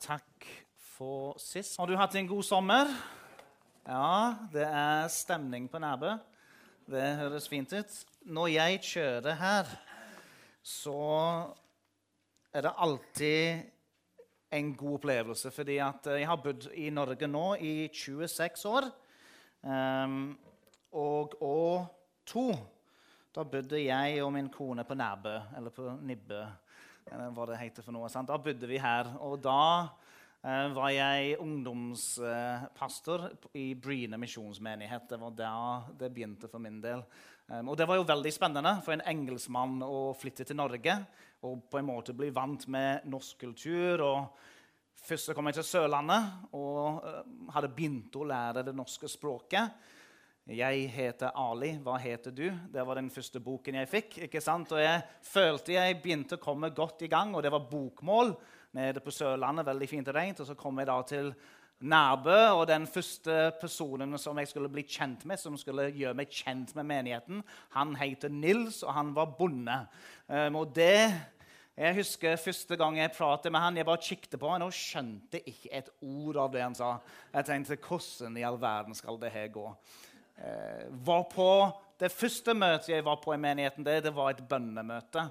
takk for sist. Har du hatt en god sommer? Ja, det er stemning på Nærbø. Det høres fint ut. Når jeg kjører her, så er det alltid en god opplevelse. Fordi jeg har bodd i Norge nå i 26 år. Um, og år to da bodde jeg og min kone på Nærbø, eller på Nibbø, hva det heter for noe. Sant? Da bodde vi her. Og da eh, var jeg ungdomspastor i Bryne misjonsmenighet. Det var da det begynte for min del. Um, og det var jo veldig spennende for en engelskmann å flytte til Norge og på en måte bli vant med norsk kultur. og Først kom jeg til Sørlandet og uh, hadde begynt å lære det norske språket. 'Jeg heter Ali. Hva heter du?' Det var den første boken jeg fikk. ikke sant? Og jeg følte jeg begynte å komme godt i gang, og det var bokmål nede på Sørlandet. veldig fint og rent. Og så kom jeg da til Nærbø, og den første personen som jeg skulle bli kjent med, som skulle gjøre meg kjent med menigheten, han heter Nils, og han var bonde. Um, og det jeg husker Første gang jeg pratet med han, jeg bare kikket på han og skjønte ikke et ord av det han sa. Jeg tenkte, Hvordan i all verden skal det her gå? Eh, var på Det første møtet jeg var på i menigheten, det, det var et bønnemøte.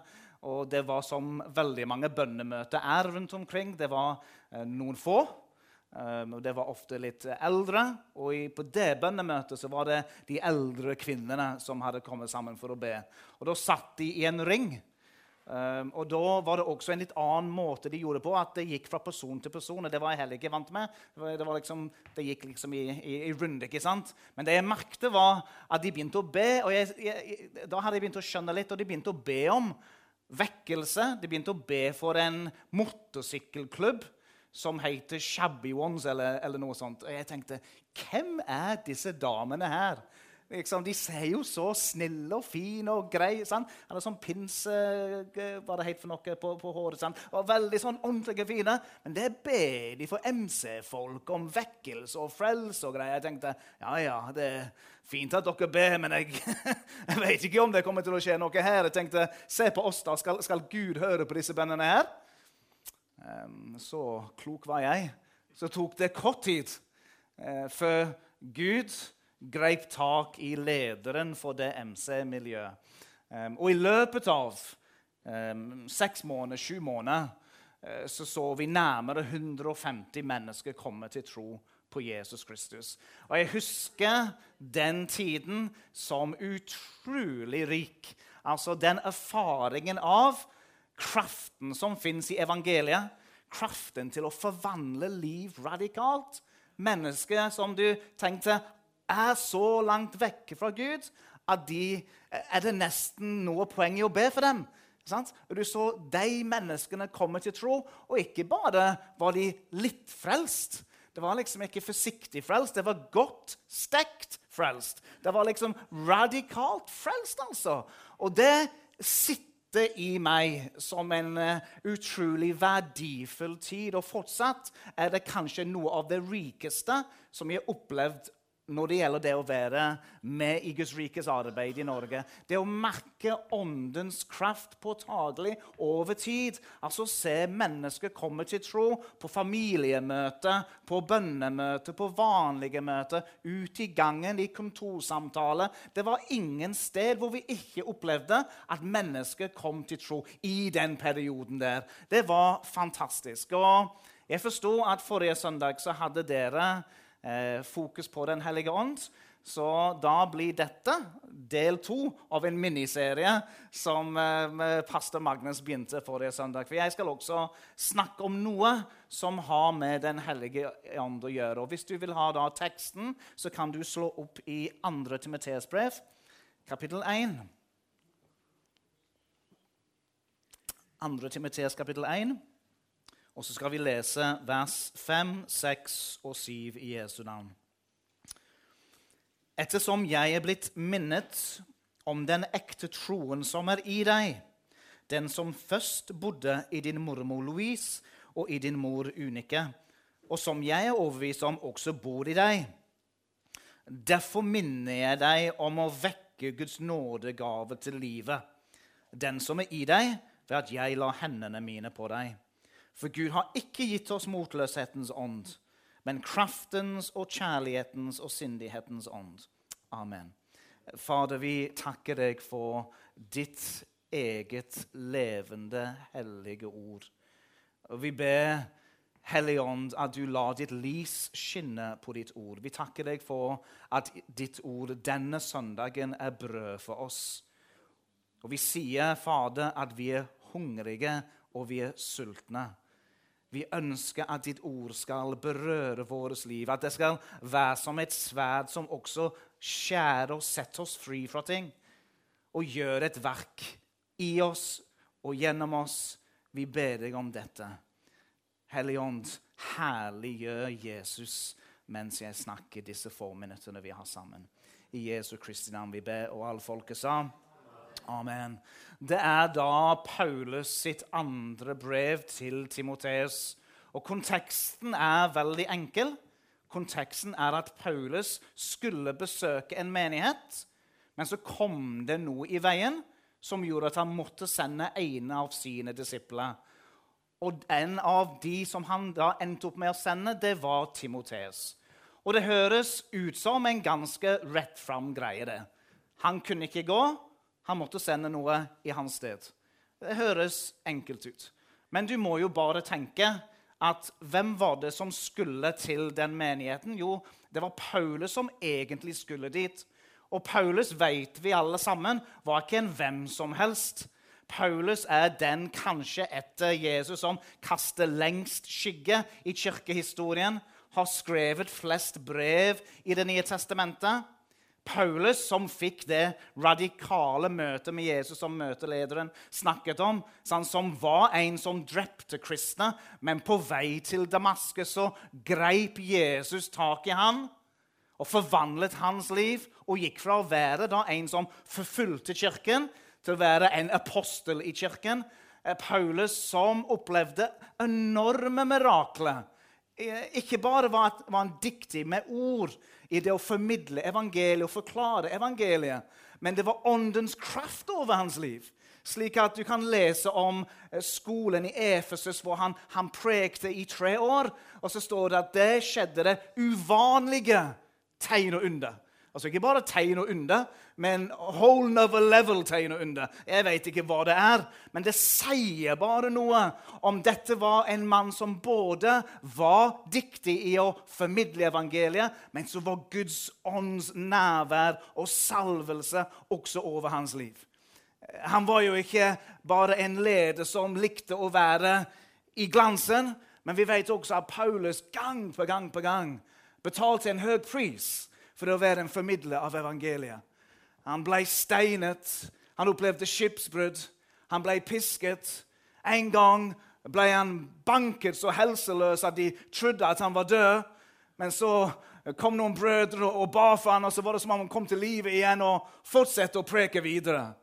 Og det var som veldig mange bønnemøter er rundt omkring. Det var eh, noen få. Um, det var ofte litt eldre. Og på det bønnemøtet så var det de eldre kvinnene som hadde kommet sammen for å be. Og Da satt de i en ring. Um, og Da var det også en litt annen måte de gjorde på. At det gikk fra person til person. og Det var jeg heller ikke vant med. Det, liksom, det gikk liksom i, i, i runde. ikke sant? Men det jeg merkte, var at de begynte å be. og jeg, jeg, Da hadde jeg begynt å skjønne litt, og de begynte å be om vekkelse. De begynte å be for en motorsykkelklubb som heter Shabby Ones, eller, eller noe sånt. Og jeg tenkte, hvem er disse damene her? Liksom, de ser jo så snille og fine og greie. Sant? Eller sånn pinse Hva det het for noe på, på håret. Sant? Og veldig sånn ordentlige fine. Men det ber de for MC-folk om vekkelse og frelse og greier. Jeg tenkte ja, ja, det er fint at dere ber, men jeg, jeg vet ikke om det kommer til å skje noe her. Jeg tenkte se på oss, da. Skal, skal Gud høre på disse bønnene her? Um, så klok var jeg. Så tok det kort tid uh, før Gud greip tak i lederen for det MC-miljøet. Um, og i løpet av um, seks måneder, sju måneder uh, så så vi nærmere 150 mennesker komme til tro på Jesus Kristus. Og jeg husker den tiden som utrolig rik. Altså den erfaringen av kraften som fins i evangeliet. Kraften til å forvandle liv radikalt. Mennesker som du tenkte er så langt vekke fra Gud at de, er det nesten noe poeng i å be for dem. Sant? Du så de menneskene komme til tro, og ikke bare var de litt frelst. Det var liksom ikke forsiktig frelst, det var godt stekt frelst. Det var liksom radikalt frelst, altså. Og det sitter i meg som en uh, utrolig verdifull tid. Og fortsatt er det kanskje noe av det rikeste som jeg har opplevd når det gjelder det å være med i Guds rikes arbeid i Norge. Det å merke åndens kraft påtagelig over tid. Altså se mennesker komme til tro på familiemøter, på bønnemøter, på vanlige møter, ut i gangen, i kontorsamtaler. Det var ingen sted hvor vi ikke opplevde at mennesker kom til tro i den perioden der. Det var fantastisk. Og jeg forsto at forrige søndag så hadde dere fokus på Den hellige ånd. Så da blir dette del to av en miniserie som eh, pastor Magnus begynte forrige søndag. For jeg skal også snakke om noe som har med Den hellige ånd å gjøre. Og Hvis du vil ha da teksten, så kan du slå opp i 2. Timoteus brev, kapittel 1. 2. Timoteus kapittel 1. Og så skal vi lese vers 5, 6 og 7 i Jesu navn. Ettersom jeg er blitt minnet om den ekte troen som er i deg, den som først bodde i din mormor Louise og i din mor Unike, og som jeg er overbevist om også bor i deg. Derfor minner jeg deg om å vekke Guds nådegave til livet, den som er i deg, ved at jeg la hendene mine på deg. For Gud har ikke gitt oss motløshetens ånd, men kraftens og kjærlighetens og syndighetens ånd. Amen. Fader, vi takker deg for ditt eget levende, hellige ord. Og vi ber, Hellige Ånd, at du lar ditt lys skinne på ditt ord. Vi takker deg for at ditt ord denne søndagen er brød for oss. Og vi sier, Fader, at vi er hungrige og vi er sultne. Vi ønsker at ditt ord skal berøre vårt liv, at det skal være som et sverd som også skjærer og setter oss fri fra ting, og gjør et verk i oss og gjennom oss. Vi ber deg om dette. Hellige Ånd, herliggjør Jesus mens jeg snakker disse få minuttene vi har sammen. I Jesu Kristi navn vi ber, og alle folket sa Amen. Det er da Paulus sitt andre brev til Timoteus. Og konteksten er veldig enkel. Konteksten er at Paulus skulle besøke en menighet, men så kom det noe i veien som gjorde at han måtte sende en av sine disipler. Og en av de som han da endte opp med å sende, det var Timoteus. Og det høres ut som en ganske rett fram greie. det. Han kunne ikke gå, han måtte sende noe i hans sted. Det høres enkelt ut. Men du må jo bare tenke at hvem var det som skulle til den menigheten? Jo, det var Paulus som egentlig skulle dit. Og Paulus vet vi alle sammen var ikke en hvem som helst. Paulus er den kanskje etter Jesus som kaster lengst skygge i kirkehistorien. Har skrevet flest brev i Det nye testamentet. Paulus, som fikk det radikale møtet med Jesus som møtelederen snakket om, som var en som drepte kristne, men på vei til Damaskus så greip Jesus tak i han og forvandlet hans liv og gikk fra å være da en som forfulgte kirken, til å være en apostel i kirken. Eh, Paulus som opplevde enorme mirakler. Ikke bare var han dyktig med ord, i det å formidle evangeliet og forklare evangeliet. Men det var åndens kraft over hans liv. Slik at du kan lese om eh, skolen i Efesus hvor han, han prekte i tre år. Og så står det at det skjedde det uvanlige tegn og under. Altså Ikke bare tegn og under, men whole novel level tegn og under. Jeg vet ikke hva det er, men det sier bare noe om dette var en mann som både var dyktig i å formidle evangeliet, men som var Guds ånds nærvær og salvelse også over hans liv. Han var jo ikke bare en leder som likte å være i glansen, men vi vet også at Paulus gang på gang på gang betalte en høy pris for å være en formidler av evangeliet. Han ble steinet, han opplevde skipsbrudd, han ble pisket. En gang ble han banket så helseløs at de trodde at han var død. Men så kom noen brødre og ba for ham, og så var det som om han kom til live igjen og fortsatte å preke videre.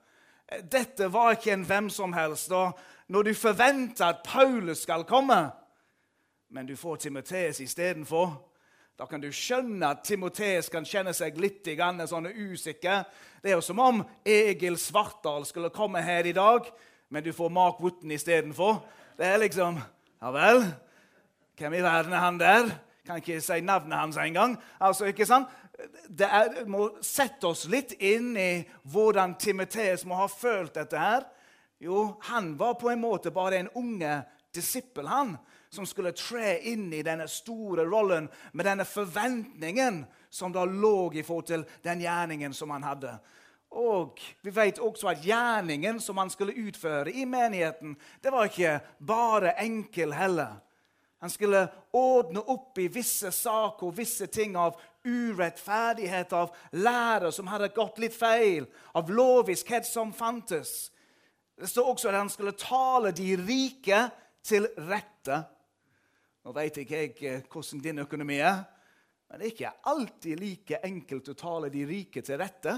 Dette var ikke en hvem som helst. Og når du forventer at Paulus skal komme, men du får Timoteus istedenfor, da kan du skjønne at Timoteus kan kjenne seg litt sånn usikker. Det er jo som om Egil Svartdal skulle komme her i dag, men du får Mark Wooten istedenfor. Det er liksom Ja vel? Hvem i verden er han der? Kan ikke si navnet hans engang. Altså, ikke sant? Det er, må sette oss litt inn i hvordan Timoteus må ha følt dette her. Jo, han var på en måte bare en unge disippel, han som skulle tre inn i denne store rollen med denne forventningen som da lå i forhold til den gjerningen som han hadde. Og vi vet også at gjerningen som han skulle utføre i menigheten, det var ikke bare enkel heller. Han skulle ordne opp i visse saker og visse ting av urettferdighet, av lærer som hadde gått litt feil, av loviskhet som fantes. Det står også at han skulle tale de rike til rette. Nå vet ikke jeg eh, hvordan din økonomi er, men det er ikke alltid like enkelt å tale de rike til rette.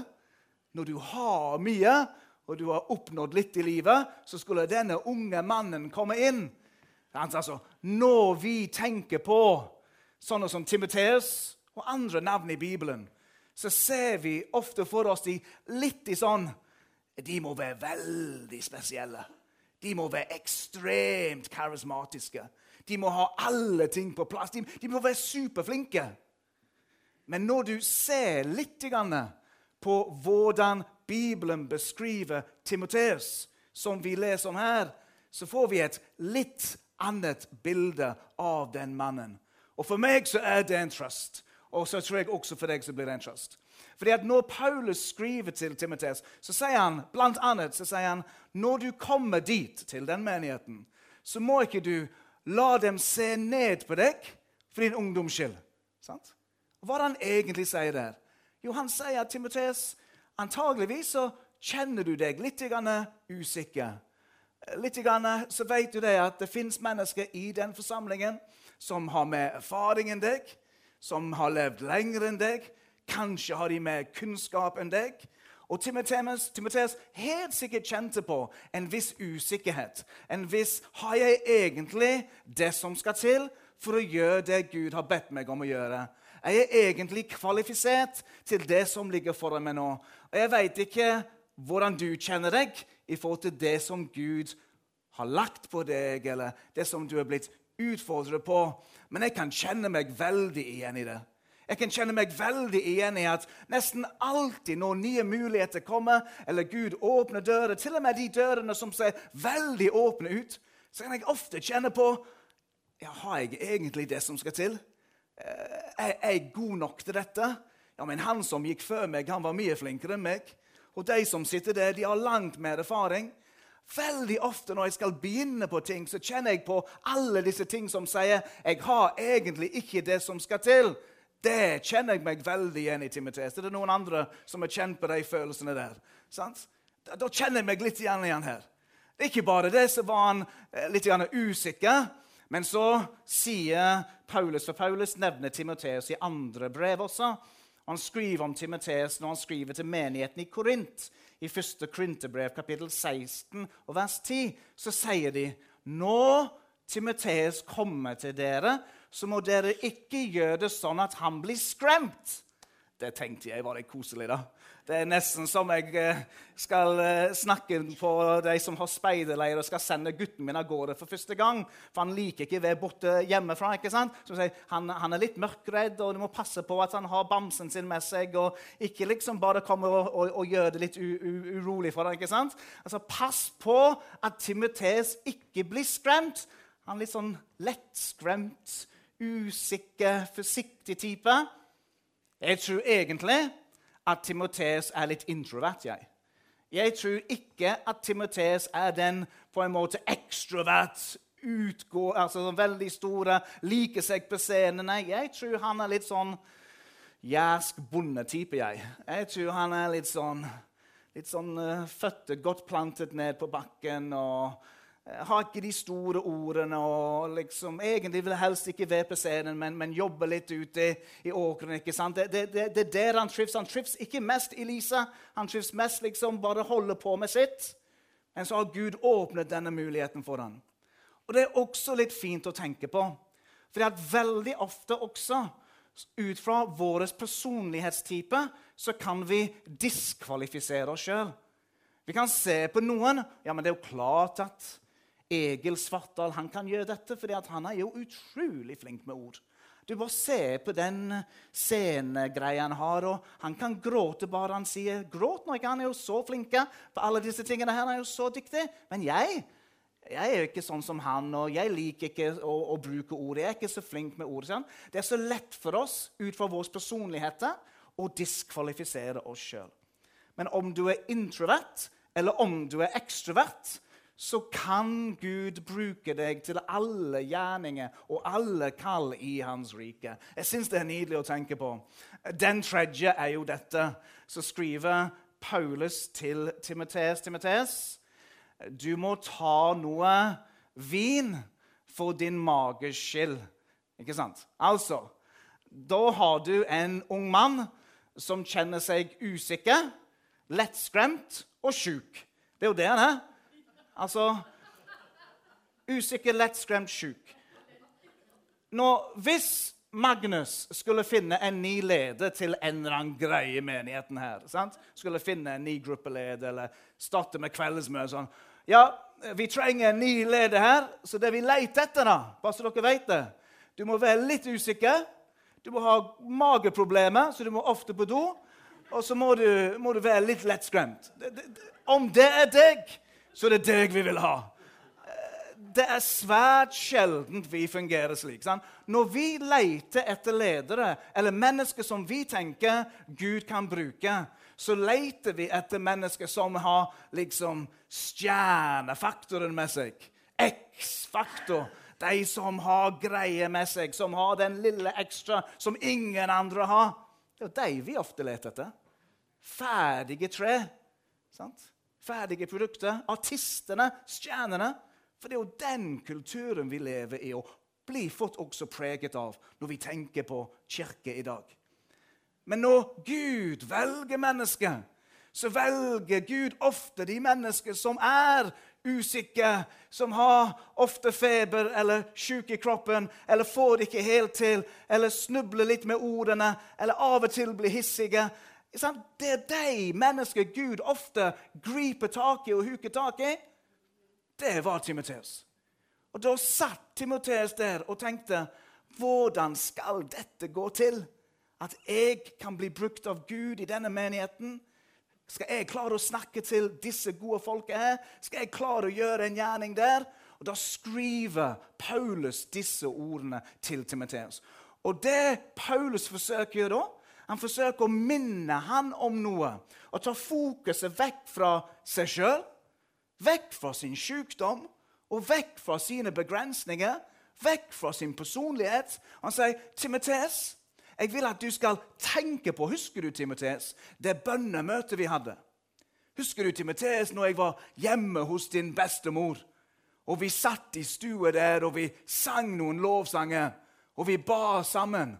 Når du har mye, og du har oppnådd litt i livet, så skulle denne unge mannen komme inn. Altså, når vi tenker på sånne som Timoteus og andre navn i Bibelen, så ser vi ofte for oss de litt i sånn De må være veldig spesielle. De må være ekstremt karismatiske. De må ha alle ting på plass. De, de må være superflinke. Men når du ser litt på hvordan Bibelen beskriver Timoteus, som vi leser om her, så får vi et litt annet bilde av den mannen. Og For meg så er det en trøst. Og så tror jeg også for deg så blir det en trøst. Fordi at Når Paulus skriver til Timoteus, så sier han blant annet, så sier han, når du kommer dit, til den menigheten, så må ikke du la dem se ned på deg for din ungdoms skyld. Sant? Hva er det han egentlig sier der? Jo, han sier at Timoteus, antageligvis så kjenner du deg litt usikker. Litt så vet du det at det fins mennesker i den forsamlingen som har mer erfaring enn deg, som har levd lenger enn deg, Kanskje har de mer kunnskap enn deg. Og Timoteus helt sikkert kjente på en viss usikkerhet. En viss Har jeg egentlig det som skal til for å gjøre det Gud har bedt meg om å gjøre? Er jeg egentlig kvalifisert til det som ligger foran meg nå? Og Jeg veit ikke hvordan du kjenner deg i forhold til det som Gud har lagt på deg, eller det som du er blitt utfordret på, men jeg kan kjenne meg veldig igjen i det. Jeg kan kjenne meg veldig igjen i at nesten alltid når nye muligheter kommer, eller Gud åpner dører, til og med de dørene som ser veldig åpne ut, så kan jeg ofte kjenne på ja, Har jeg egentlig det som skal til? Eh, er jeg god nok til dette? Ja, men Han som gikk før meg, han var mye flinkere enn meg. Og de som sitter der, de har langt mer erfaring. Veldig ofte når jeg skal begynne på ting, så kjenner jeg på alle disse ting som sier jeg har egentlig ikke det som skal til. Det kjenner jeg meg veldig igjen i Timoteus. Er det noen andre som har kjent på de følelsene der? Sant? Da kjenner jeg meg litt igjen igjen her. Det er ikke bare det, så var han eh, litt usikker. Men så sier Paulus, for Paulus nevner Timoteus i andre brev også. Han skriver om Timoteus når han skriver til menigheten i Korint. I 1. Korinterbrev, kapittel 16 og vers 10, så sier de Nå Timoteus kommer til dere, så må dere ikke gjøre det sånn at han blir skremt. Det tenkte jeg var litt koselig. da. Det er nesten som jeg eh, skal eh, snakke på de som har speiderleir og skal sende gutten min av gårde for første gang. For han liker ikke å være borte hjemmefra. ikke sant? Sier, han, han, er litt mørkredd, og du må passe på at han har bamsen sin med seg. Og ikke liksom bare komme og, og, og gjøre det litt u, u, urolig for deg. ikke sant? Altså, Pass på at Timotees ikke blir skremt. Han er litt sånn lettskremt usikker, forsiktig type. Jeg tror egentlig at Timoteus er litt introvert. Jeg Jeg tror ikke at Timoteus er den på en måte ekstrovert, utgår, altså sånn veldig store, liker seg på scenen. Nei, jeg tror han er litt sånn jærsk bondetype. Jeg. jeg tror han er litt sånn, litt sånn uh, føtter godt plantet ned på bakken. og Eh, har ikke de store ordene og liksom, egentlig vil helst ikke være på scenen, men, men jobbe litt ute i åkrene. ikke sant? Det, det, det, er der han trives. Han trives ikke mest i Lisa. Han trives mest liksom bare holde på med sitt. Men så har Gud åpnet denne muligheten for ham. Og det er også litt fint å tenke på. For at veldig ofte også, ut fra vår personlighetstype, så kan vi diskvalifisere oss sjøl. Vi kan se på noen Ja, men det er jo klart at Egil Svartdal han kan gjøre dette fordi han er jo utrolig flink med ord. Du bare ser på den scenegreia han har. og Han kan gråte bare han sier 'gråt nå'. Han er jo så flink på alle disse tingene her. Han er jo så dyktig. Men jeg jeg er ikke sånn som han, og jeg liker ikke å, å bruke ord. Jeg er ikke så flink med ord. Sånn. Det er så lett for oss ut fra vår personlighet å diskvalifisere oss sjøl. Men om du er introvert, eller om du er ekstrovert, så kan Gud bruke deg til alle gjerninger og alle kall i Hans rike. Jeg syns det er nydelig å tenke på. Den tredje er jo dette. Så skriver Paulus til Timotees Timotees, du må ta noe vin for din mages skyld. Ikke sant? Altså, da har du en ung mann som kjenner seg usikker, lettskremt og sjuk. Det er jo det han er. Altså Usikker, lettskremt, sjuk. Nå, hvis Magnus skulle finne en ny leder til en eller annen greie i menigheten her sant? Skulle finne en ny gruppeleder eller starte med kveldsmøte sånn. Ja, vi trenger en ny leder her, så det vi leter etter, da, bare så dere vet det Du må være litt usikker. Du må ha mageproblemer, så du må ofte på do. Og så må du, må du være litt lettskremt. Om det er deg, så det er deg vi vil ha. Det er svært sjeldent vi fungerer slik. Sant? Når vi leter etter ledere eller mennesker som vi tenker Gud kan bruke, så leter vi etter mennesker som har liksom stjernefaktoren med seg. X-faktor. De som har greier med seg, som har den lille ekstra som ingen andre har. Det er de vi ofte leter etter. Ferdige tre. Sant? Ferdige produkter. Artistene, stjernene. For det er jo den kulturen vi lever i og blir fått også preget av når vi tenker på kirke i dag. Men når Gud velger mennesker, så velger Gud ofte de mennesker som er usikre, som har ofte feber eller syk i kroppen, eller får det ikke helt til, eller snubler litt med ordene, eller av og til blir hissige. Det er de mennesker Gud ofte griper tak i og huker tak i. Det var Timoteus. Og Da satt Timoteus der og tenkte hvordan skal dette gå til? At jeg kan bli brukt av Gud i denne menigheten? Skal jeg klare å snakke til disse gode folka her? Skal jeg klare å gjøre en gjerning der? Og Da skriver Paulus disse ordene til Timoteus. Og det Paulus forsøker da, han forsøker å minne han om noe og ta fokuset vekk fra seg sjøl Vekk fra sin sykdom og vekk fra sine begrensninger, vekk fra sin personlighet. Han sier, 'Timotes, jeg vil at du skal tenke på Husker du, Timotes, det bønnemøtet vi hadde? Husker du, Timotes, når jeg var hjemme hos din bestemor? Og vi satt i stua der, og vi sang noen lovsanger, og vi ba sammen.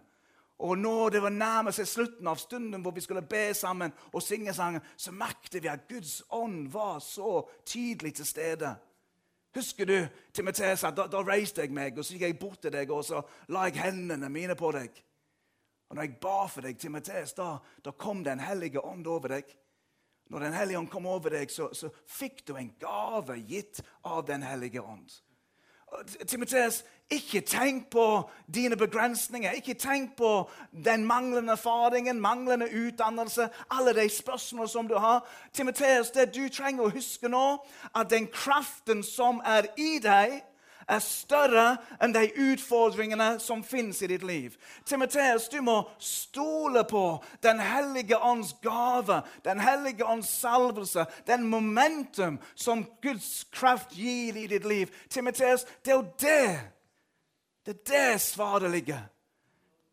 Og når det var nærmet seg slutten av stunden hvor vi skulle be sammen og synge sangen, så merket vi at Guds ånd var så tydelig til stede. Husker du Timoteus, da, da reiste jeg meg og så gikk jeg bort til deg og så la jeg hendene mine på deg. Og når jeg ba for deg, Timotheus, da, da kom Den hellige ånd over deg. Når Den hellige ånd kom over deg, så, så fikk du en gave gitt av Den hellige ånd. Timoteus, ikke tenk på dine begrensninger. Ikke tenk på den manglende erfaringen, manglende utdannelse, alle de spørsmålene som du har. Timoteus, det du trenger å huske nå, at den kraften som er i deg, er større enn de utfordringene som fins i ditt liv. Timoteus, du må stole på Den hellige ånds gave, Den hellige ånds salvelse, den momentum som Guds kraft gir i ditt liv. Timoteus, det er jo det. Det er det svaret ligger.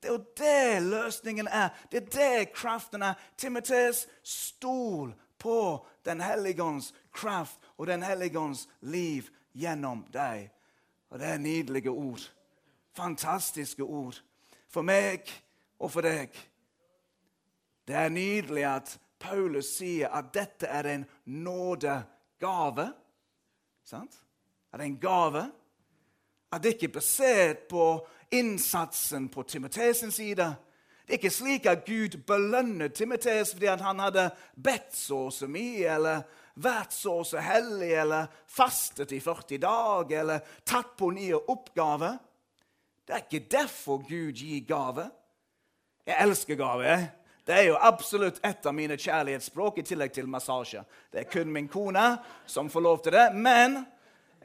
Det er jo det løsningen er. Det er det kraften er. Timotees, stol på Den hellige ånds kraft og Den hellige ånds liv gjennom deg. Og det er nydelige ord. Fantastiske ord. For meg og for deg. Det er nydelig at Paulus sier at dette er en nådegave. Sant? Er det en gave. At det ikke er basert på innsatsen på Timoteus' side. Det er ikke slik at Gud belønner Timoteus fordi han hadde bedt så og så mye, eller vært så og så hellig, eller fastet i 40 dager, eller tatt på nye oppgaver. Det er ikke derfor Gud gir gave. Jeg elsker gave. Det er jo absolutt et av mine kjærlighetsspråk, i tillegg til massasje. Det er kun min kone som får lov til det. Men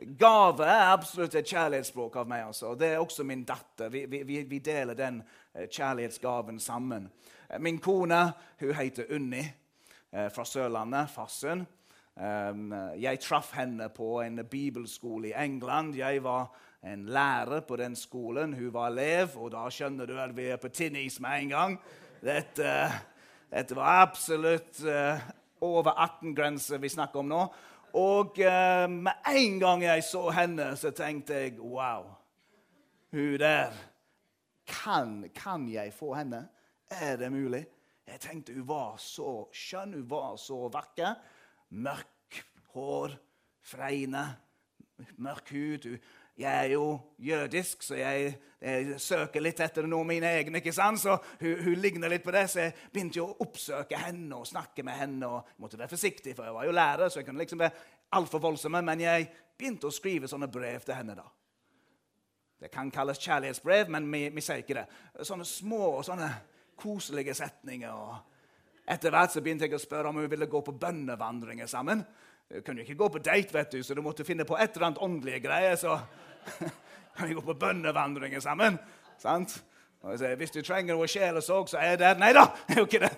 gave er absolutt et kjærlighetsspråk av meg. altså. Det er også min datter. Vi, vi, vi deler den eh, kjærlighetsgaven sammen. Min kone hun heter Unni eh, fra Sørlandet, Farsund. Jeg traff henne på en bibelskole i England. Jeg var en lærer på den skolen. Hun var elev, og da skjønner du at vi er på tynn is med en gang. Dette, dette var absolutt over 18-grenser vi snakker om nå. Og uh, med en gang jeg så henne, så tenkte jeg wow. Hun der kan, kan jeg få henne? Er det mulig? Jeg tenkte hun var så skjønn, hun var så vakker. Mørk hår, fregne, mørk hud. Jeg er jo jødisk, så jeg, jeg søker litt etter noe mine egne. ikke sant? Så hun, hun, ligner litt på det, så jeg begynte jo å oppsøke henne og snakke med henne. og jeg måtte være forsiktig, for jeg var jo lærer, så jeg kunne liksom være altfor voldsomme, men jeg begynte å skrive sånne brev til henne. da. Det kan kalles kjærlighetsbrev, men vi, vi sier ikke det. Sånne små sånne koselige setninger. og Etter hvert så begynte jeg å spørre om hun ville gå på bønnevandringer sammen. Hun kunne ikke gå på date, vet du, så du måtte finne på et eller annet åndelige greier. så kan vi gå på bønnevandringer sammen. sant? Og jeg Hvis du trenger noe sjelesorg, så er jeg der. Nei da, det er jo ikke det.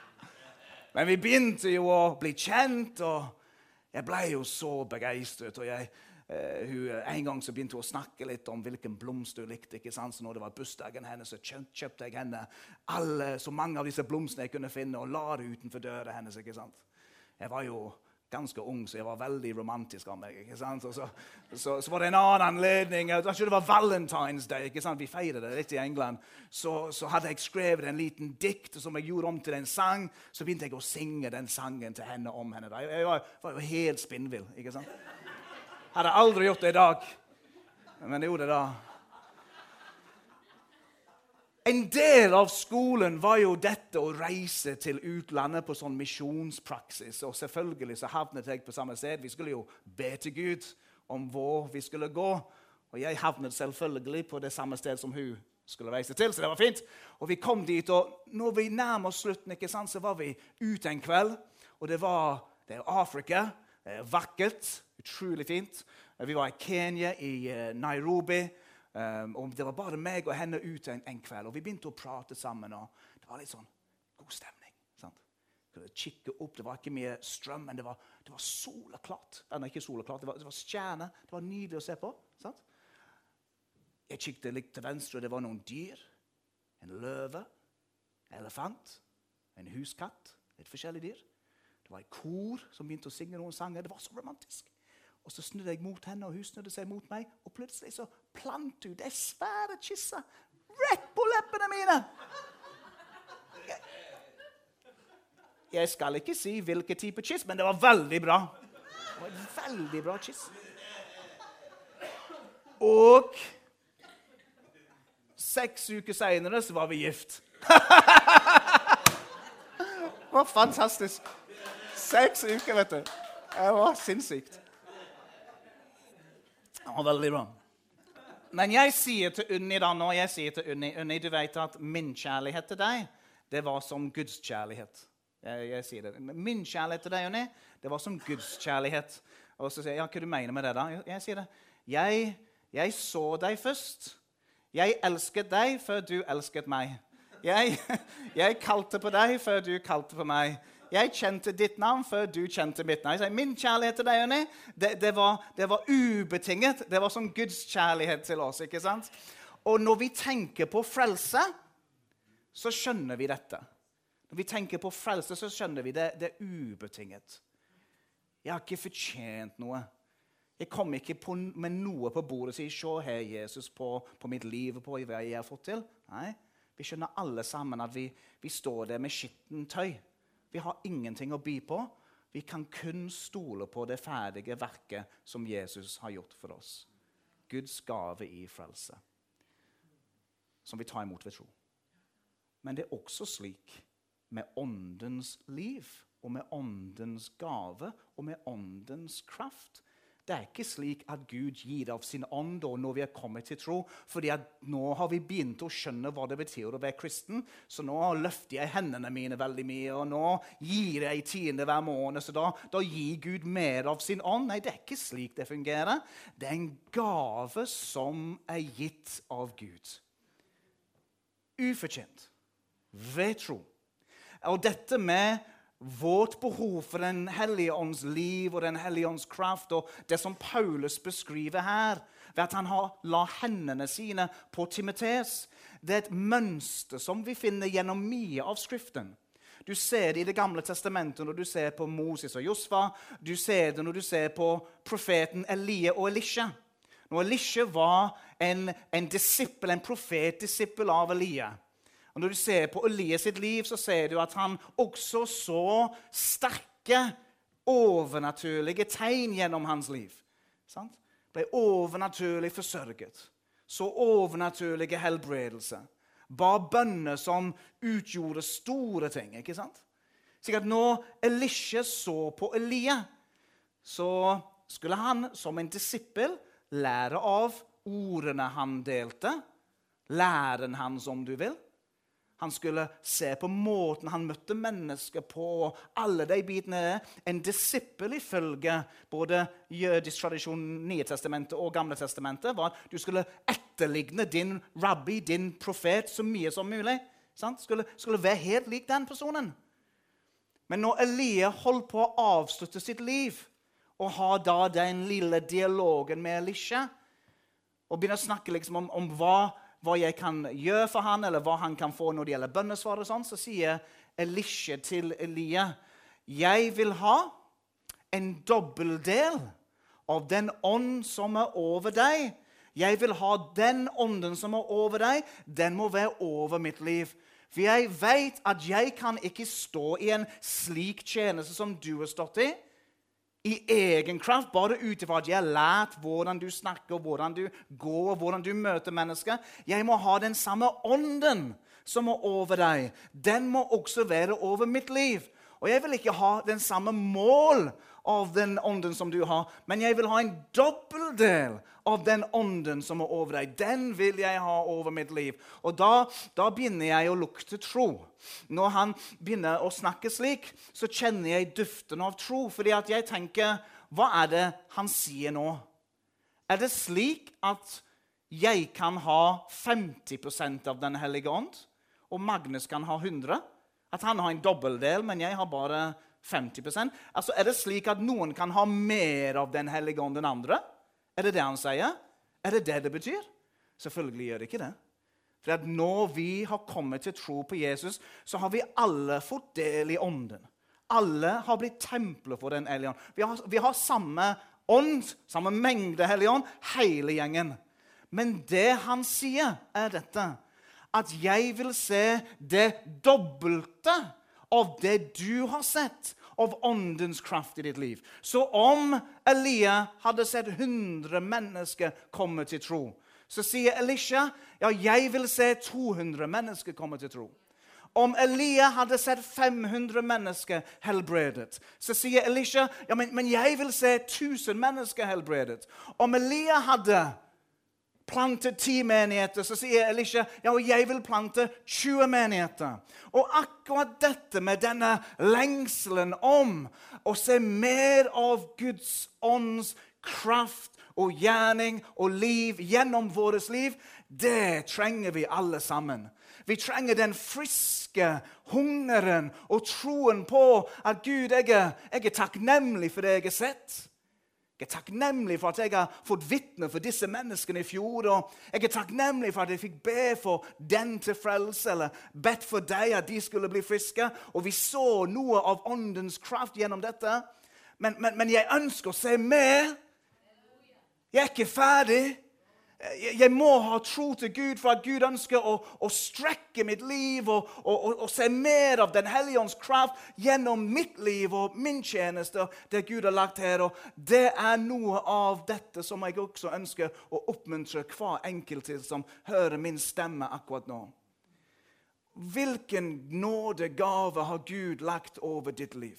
Men vi begynte jo å bli kjent, og jeg ble jo så begeistret. og jeg, Uh, hun, En gang så begynte hun å snakke litt om hvilken blomst hun likte. ikke sant? Så når det var bursdagen hennes, så kjøpte jeg henne alle, så mange av disse blomstene jeg kunne finne, og la det utenfor døra hennes. ikke sant? Jeg var jo ganske ung, så jeg var veldig romantisk av meg. ikke sant? Så, så, så, var det en annen anledning. Jeg tror det var Valentine's Day. ikke sant? Vi feiret det litt i England. Så, så, hadde jeg skrevet en liten dikt som jeg gjorde om til en sang. Så begynte jeg å synge den sangen til henne om henne. Jeg, jeg var, var, jo helt spinnvill. ikke sant? Hadde aldri gjort det i dag, men jeg gjorde det da. En del av skolen var jo dette å reise til utlandet på sånn misjonspraksis. Og selvfølgelig så havnet jeg på samme sted. Vi skulle jo be til Gud om hvor vi skulle gå. Og jeg havnet selvfølgelig på det samme sted som hun skulle reise til, så det var fint. Og vi kom dit, og når vi nærmer oss slutten, ikke sant, så var vi ute en kveld. Og det var det er Afrika. Det er vakkert. Utrolig fint. Vi var i Kenya, i eh, Nairobi. Um, og Det var bare meg og henne ute en, en, kveld, og vi begynte å prate sammen. og Det var litt sånn god stemning. sant? Kikke opp, Det var ikke mye strøm, men det var, det var soleklart. Nei, ikke soleklart, det var, det var stjerner. Det var nydelig å se på. sant? Jeg kikket litt til venstre, og det var noen dyr. En løve, en elefant, en huskatt, litt forskjellige dyr. Det var et kor som begynte å synge noen sanger. Det var så romantisk. Og Så snudde jeg mot henne, og hun snudde seg mot meg. Og plutselig så plant hun det svære kysse rett på leppene mine! Jeg, jeg skal ikke si hvilken type kyss, men det var veldig bra. Det var et veldig bra kyss. Og seks uker seinere så var vi gift. det var fantastisk. Seks uker, vet du. Det var sinnssykt. Det var veldig bra. Men jeg sier til Unni da nå, jeg sier til Unni, Unni, du vet at min kjærlighet til deg, det var som Guds kjærlighet. Jeg, jeg sier det. Min kjærlighet til deg, Unni, det var som Guds kjærlighet. Og så sier jeg, ja, hva du mener med det da? Jeg, sier det. Jeg, jeg, så deg først. Jeg elsket deg før du elsket meg. Jeg, jeg kalte på deg før du kalte på meg. Jeg kjente ditt navn før du kjente mitt navn. Min kjærlighet til deg, Jonny, det, det, det, var, ubetinget. Det var som Guds kjærlighet til oss. ikke sant? Og når vi tenker på frelse, så skjønner vi dette. Når vi tenker på frelse, så skjønner vi det, det er ubetinget. Jeg har ikke fortjent noe. Jeg kom ikke på, med noe på bordet og sier 'Se her, Jesus, på, på mitt liv og på hva jeg har fått til'. Nei, Vi skjønner alle sammen at vi, vi står der med skittent tøy. Vi har ingenting å by på. Vi kan kun stole på det ferdige verket som Jesus har gjort for oss. Guds gave i frelse, som vi tar imot ved tro. Men det er også slik med åndens liv og med åndens gave og med åndens kraft det er ikke slik at Gud gir av sin ånd når vi er kommet til tro. fordi nå har vi begynt å skjønne hva det betyr å være kristen. Så nå løfter jeg hendene mine veldig mye, og nå gir jeg tiende hver måned. Så da, da gir Gud mer av sin ånd. Nei, det er ikke slik det fungerer. Det er en gave som er gitt av Gud. Ufortjent. Ved tro. Og dette med vårt behov for Den hellige ånds liv og Den hellige ånds kraft, og det som Paulus beskriver her, ved at han har la hendene sine på Timotees, det er et mønster som vi finner gjennom mye av Skriften. Du ser det i Det gamle testamentet når du ser på Moses og Josfa. Du ser det når du ser på profeten Elie og Elisha. Når Elisha var en, en disippel, en profetdisippel av Elia. Og Når du ser på Elias sitt liv, så ser du at han også så sterke, overnaturlige tegn gjennom hans liv. Sant? Ble overnaturlig forsørget. Så overnaturlige helbredelse. Ba bønner som utgjorde store ting. ikke sant? Slik at når Elisha så på Elia, så skulle han som en disippel lære av ordene han delte. Læren hans, om du vil. Han skulle se på måten han møtte mennesker på. og alle de bitene. er. En disippel ifølge både jødisk tradisjon, Nye testamentet og Gamle testamentet var at du skulle etterligne din rabbi, din profet, så mye som mulig. Skulle, skulle være helt lik den personen. Men når Elia holdt på å avslutte sitt liv og har da den lille dialogen med Elisha og begynner å snakke liksom om, om hva, hva, jeg kan gjøre for han, eller hva han kan få når det gjelder bønnesvar, og sånn, så sier Elisha til Elia jeg vil ha en dobbeldel av den ånd som er over deg. Jeg vil ha den ånden som er over deg, den må være over mitt liv. For jeg vet at jeg kan ikke stå i en slik tjeneste som du har stått i, i egen kraft, bare ut ifra at jeg har lært hvordan du snakker, hvordan du går, hvordan du møter mennesker. Jeg må ha den samme ånden som er over deg. Den må også være over mitt liv. Og jeg vil ikke ha den samme mål av den ånden som du har, men jeg vil ha en dobbeldel av den ånden som er over deg. Den vil jeg ha over mitt liv. Og da, da begynner jeg å lukte tro. Når han begynner å snakke slik, så kjenner jeg duften av tro. fordi at jeg tenker Hva er det han sier nå? Er det slik at jeg kan ha 50% av Den hellige ånd, og Magnus kan ha 100 At han har en dobbeldel, men jeg har bare 50% Altså, Er det slik at noen kan ha mer av Den hellige ånd enn andre? Er det det han sier? Er det det det betyr? Selvfølgelig gjør det ikke det. For at når vi har kommet til tro på Jesus, så har vi alle fått del i ånden. Alle har blitt templer for Den hellige ånd. Vi har, vi har samme ånd, samme mengde hellig ånd, hele gjengen. Men det han sier, er dette at jeg vil se det dobbelte av det du har sett av åndens kraft i ditt liv. Så om Elia hadde sett 100 mennesker komme til tro, så sier Elisha ja, jeg vil se 200 mennesker komme til tro. Om Elia hadde sett 500 mennesker helbredet, så sier Elisha ja, men, men jeg vil se 1000 mennesker helbredet. Om Elia hadde plantet ti menigheter, så sier Elisha ja, og jeg vil plante 20 menigheter. Og akkurat dette med denne lengselen om å se mer av Guds ånds kraft og gjerning og liv gjennom vårt liv, det trenger vi alle sammen. Vi trenger den friske hungeren og troen på at Gud, jeg er, jeg er takknemlig for det jeg har sett. Jeg er takknemlig for at jeg har fått vitne for disse menneskene i fjor. og Jeg er takknemlig for at jeg fikk be for den til frelse, eller bedt for deg at de skulle bli friske. Og vi så noe av åndens kraft gjennom dette. Men, men, men jeg ønsker å se mer. Jeg er ikke ferdig. Jeg må ha tro til Gud for at Gud ønsker å, å strekke mitt liv og, og, og, se mer av Den hellige ånds kraft gjennom mitt liv og min tjeneste. det Gud har lagt her. Og det er noe av dette som jeg også ønsker å oppmuntre hver enkelt til som hører min stemme akkurat nå. Hvilken nådegave har Gud lagt over ditt liv?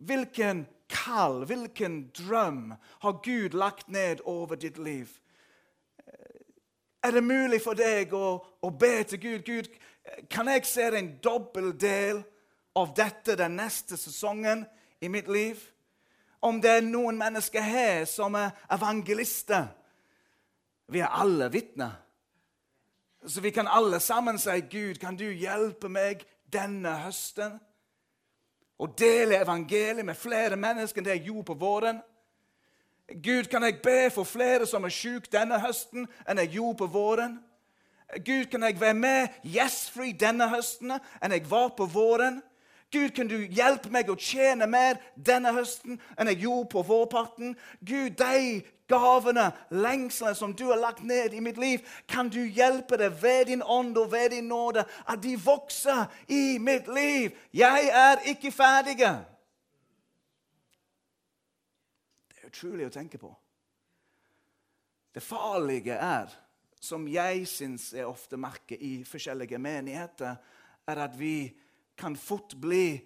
Hvilken kall, hvilken drøm har Gud lagt ned over ditt liv? Er det mulig for deg å, å be til Gud? Gud, kan jeg se en dobbel del av dette den neste sesongen i mitt liv? Om det er noen mennesker her som er evangelister Vi er alle vitner. Så vi kan alle sammen si, 'Gud, kan du hjelpe meg denne høsten?' Og dele evangeliet med flere mennesker enn det jeg gjorde på våren. Gud, kan jeg be for flere som er syke denne høsten enn jeg gjorde på våren? Gud, kan jeg være med gjestfri denne høsten enn jeg var på våren? Gud, kan du hjelpe meg å tjene mer denne høsten enn jeg gjorde på vårparten? Gud, de gavene, lengslene som du har lagt ned i mitt liv, kan du hjelpe det ved din ånd og ved din nåde, at de vokser i mitt liv. Jeg er ikke ferdig. Det er utrolig å tenke på. Det farlige er, som jeg syns jeg ofte merker i forskjellige menigheter, er at vi kan fort bli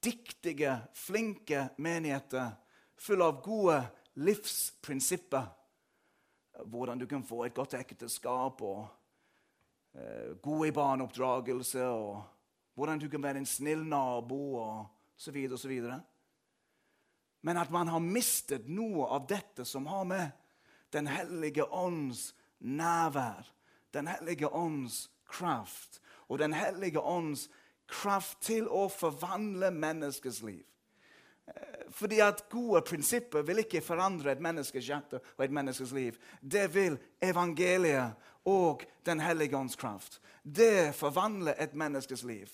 dyktige, flinke menigheter fulle av gode livsprinsipper. Hvordan du kan få et godt ekteskap og eh, god barneoppdragelse. og Hvordan du kan være en snill nabo og så videre og så videre. Men at man har mistet noe av dette som har med Den hellige ånds nærvær, Den hellige ånds kraft og Den hellige ånds kraft til å forvandle menneskers liv. Eh, fordi at gode prinsipper vil ikke forandre et menneskes hjerte og et menneskes liv. Det vil evangeliet og Den hellige ånds kraft. Det forvandler et menneskes liv.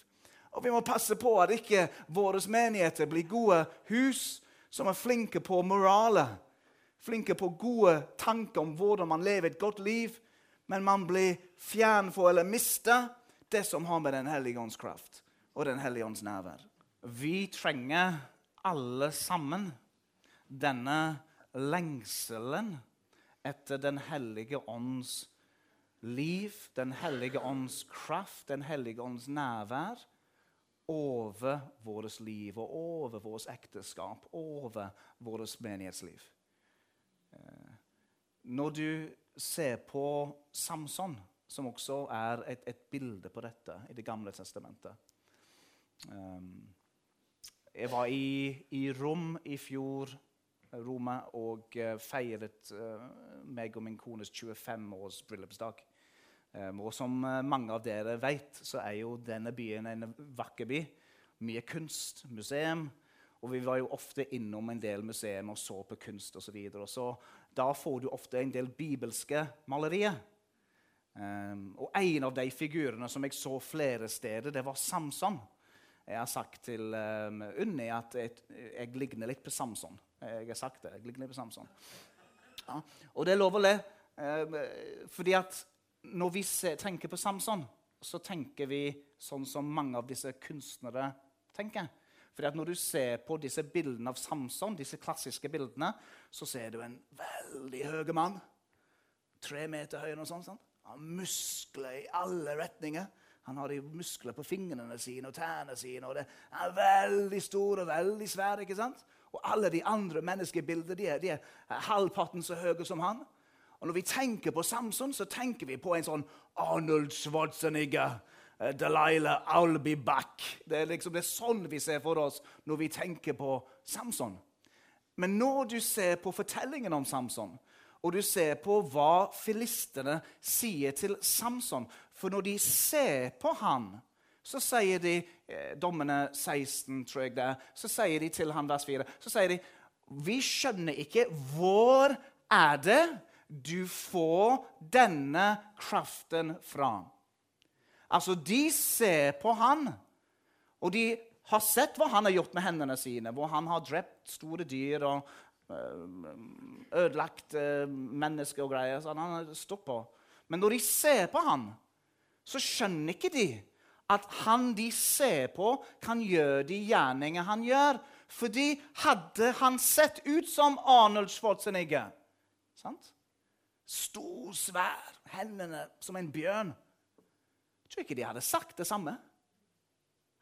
Og Vi må passe på at ikke våre menigheter blir gode hus som er flinke på morale, flinke på gode tanker om hvordan man lever et godt liv, men man blir fjern for eller mister det som har med Den hellige ånds kraft og Den hellige ånds nærvær. Vi trenger alle sammen denne lengselen etter Den hellige ånds liv, Den hellige ånds kraft, Den hellige ånds nærvær over vårt liv og over vårt ekteskap, over vårt menighetsliv. Eh, når du ser på Samson, som også er et, et bilde på dette i Det gamle testamentet Jeg var i, i, Rom i fjor Roma, og uh, feiret uh, meg og min kones 25-års bryllupsdag. Um, og som mange av dere vet, så er jo denne byen en vakker by. Mye kunst, museum. Og vi var jo ofte innom en del museer og så på kunst osv. Så, så da får du ofte en del bibelske malerier. Um, og en av de figurene som jeg så flere steder, det var Samson. Jeg har sagt til um, Unni at jeg, jeg, ligner litt på Samson. Jeg har sagt det. jeg ligner litt på Samson. Ja, og det er lov å le. Um, fordi at når vi tenker på Samson, så tenker vi sånn som mange av disse kunstnere tenker. Fordi at Når du ser på disse bildene av Samson, disse klassiske bildene, så ser du en veldig høy mann. Tre meter høy. og sånt, sånt. Han muskler i alle retninger. Han har de muskler på fingrene sine og tærne sine. og det er veldig stor og veldig svær. ikke sant? Og alle de andre menneskebildene de er, de er halvparten så høye som han. Og Når vi tenker på Samson, så tenker vi på en sånn Arnold Schwarzenegger. Uh, Delilah, I'll be back. Det er, liksom, det er sånn vi ser for oss når vi tenker på Samson. Men når du ser på fortellingen om Samson, og du ser på hva filistene sier til Samson For når de ser på han, så sier de eh, Dommene 16, tror jeg det er, så sier de til han vers 4 så sier de, Vi skjønner ikke hvor er det du får denne kraften fra. Altså, de ser på han, og de har sett hva han har gjort med hendene sine. Hvor han har drept store dyr og øh, ødelagt øh, mennesker og greier. Så han har stått på. Men når de ser på han, så skjønner ikke de at han de ser på, kan gjøre de gjerninger han gjør. Fordi hadde han sett ut som Arnold Schwarzenegger sant? Stor, svær, hendene som en bjørn. Jeg tror ikke de hadde sagt det samme.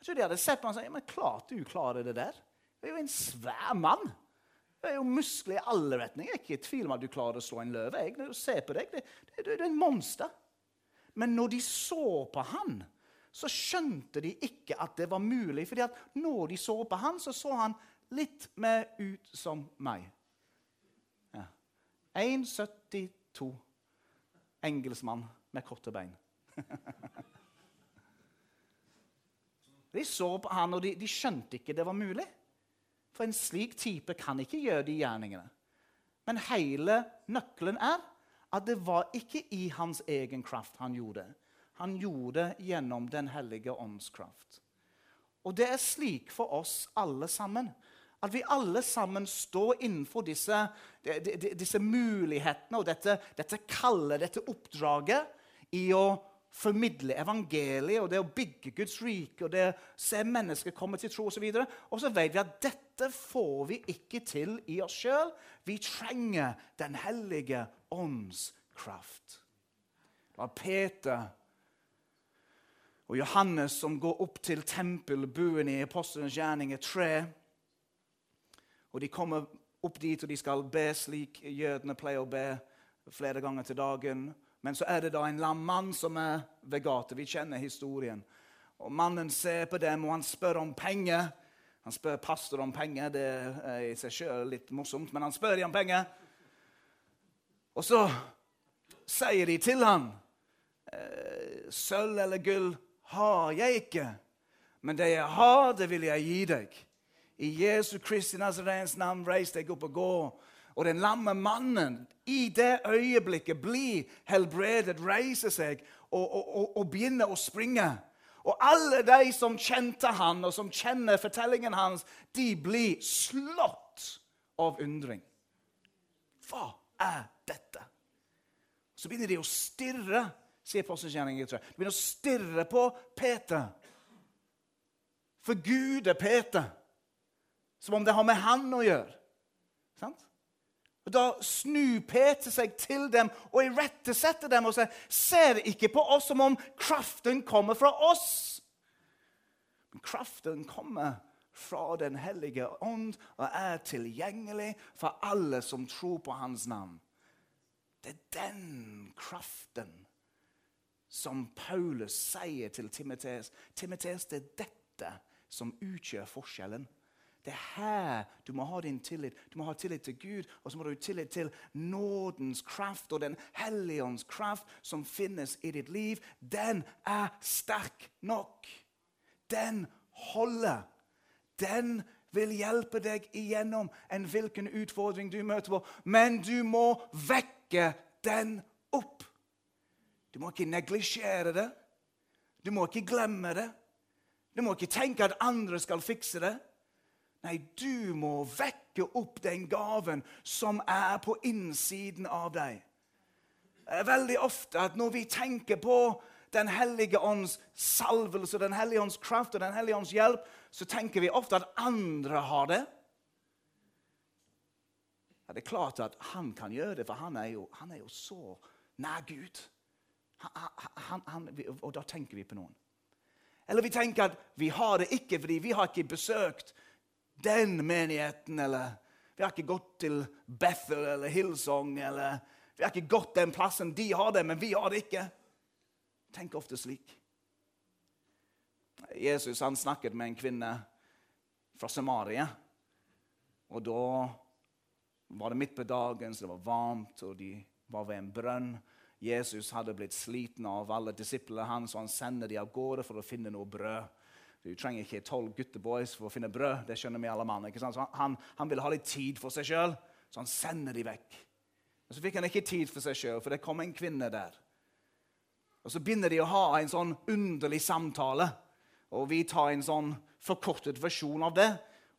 Jeg tror de hadde sett på ham og sagt ja, men klart du klarer det der. Du er jo en svær mann. Du er jo muskler i alle retninger. Jeg er ikke i tvil om at du klarer å slå en løve. Jeg, når du ser på deg, det, det, det er en monster. Men når de så på han, så skjønte de ikke at det var mulig. fordi at når de så på han, så så han litt mer ut som meg. Ja. 1,72 to. Engelskmann med korte bein. de så på han, og de, de, skjønte ikke det var mulig. For en slik type kan ikke gjøre de gjerningene. Men hele nøkkelen er at det var ikke i hans egen kraft han gjorde. Han gjorde gjennom Den hellige ånds kraft. Og det er slik for oss alle sammen. At vi alle sammen står innenfor disse, disse mulighetene og dette, dette kallet, dette oppdraget i å formidle evangeliet og det å bygge Guds rike og det å se mennesker komme til tro osv. Og, og så vet vi at dette får vi ikke til i oss sjøl. Vi trenger Den hellige ånds kraft. Det var Peter Og Johannes som går opp til tempelbuen i Apostelens gjerninger 3. Og de kommer opp dit, og de skal be slik jødene pleier å be flere ganger til dagen. Men så er det da en lam mann som er ved gata. Vi kjenner historien. Og Mannen ser på dem, og han spør om penger. Han spør pastor om penger. Det er i seg sjøl litt morsomt, men han spør dem om penger. Og så sier de til han, «Eh, Sølv eller gull har jeg ikke, men det jeg har, det vil jeg gi deg. I Jesu Kristi Nazarens navn, reis deg opp og gå. Og den lamme mannen i det øyeblikket blir helbredet, reiser seg og, og, og, og begynner å springe. Og alle de som kjente han, og som kjenner fortellingen hans, de blir slått av undring. Hva er dette? Så begynner de å stirre, sier Apostelgjerningen 3. De begynner å stirre på Peter. For Gud er Peter. Som om det har med han å gjøre. Sant? Og Da snur Peter seg til dem og irettesetter dem og sier, 'Ser ikke på oss som om kraften kommer fra oss.' Men kraften kommer fra Den hellige ånd og er tilgjengelig for alle som tror på hans navn. Det er den kraften som Paulus sier til Timotees. Timotees, det er dette som utgjør forskjellen. Det er her du må ha din tillit. Du må ha tillit til Gud, og så må du ha tillit til nådens kraft og Den hellige ånds kraft som finnes i ditt liv. Den er sterk nok. Den holder. Den vil hjelpe deg igjennom en hvilken utfordring du møter på. Men du må vekke den opp. Du må ikke neglisjere det. Du må ikke glemme det. Du må ikke tenke at andre skal fikse det. Nei, du må vekke opp den gaven som er på innsiden av deg. Det er veldig ofte at når vi tenker på Den hellige ånds salvelse, Den hellige ånds kraft og Den hellige ånds hjelp, så tenker vi ofte at andre har det. Ja, det er klart at han kan gjøre det, for han er jo, han er jo så nær Gud. Han, han, og da tenker vi på noen. Eller vi tenker at vi har det ikke fordi vi har ikke besøkt den menigheten, eller vi har ikke gått til Bethel eller Hillsong, eller vi har ikke gått den plassen. De har det, men vi har det ikke. Tenk ofte slik. Jesus han snakket med en kvinne fra Samaria. Og da var det midt på dagen, så det var varmt, og de var ved en brønn. Jesus hadde blitt sliten av alle disiplene hans, og han sender de av gårde for å finne noe brød. Du trenger ikke tolv gutteboys for å finne brød. det skjønner vi alle mann. ikke sant? Så han, han ville ha litt tid for seg sjøl, så han sender dem vekk. Og Så fikk han ikke tid for seg sjøl, for det kom en kvinne der. Og Så begynner de å ha en sånn underlig samtale. Og vi tar en sånn forkortet versjon av det.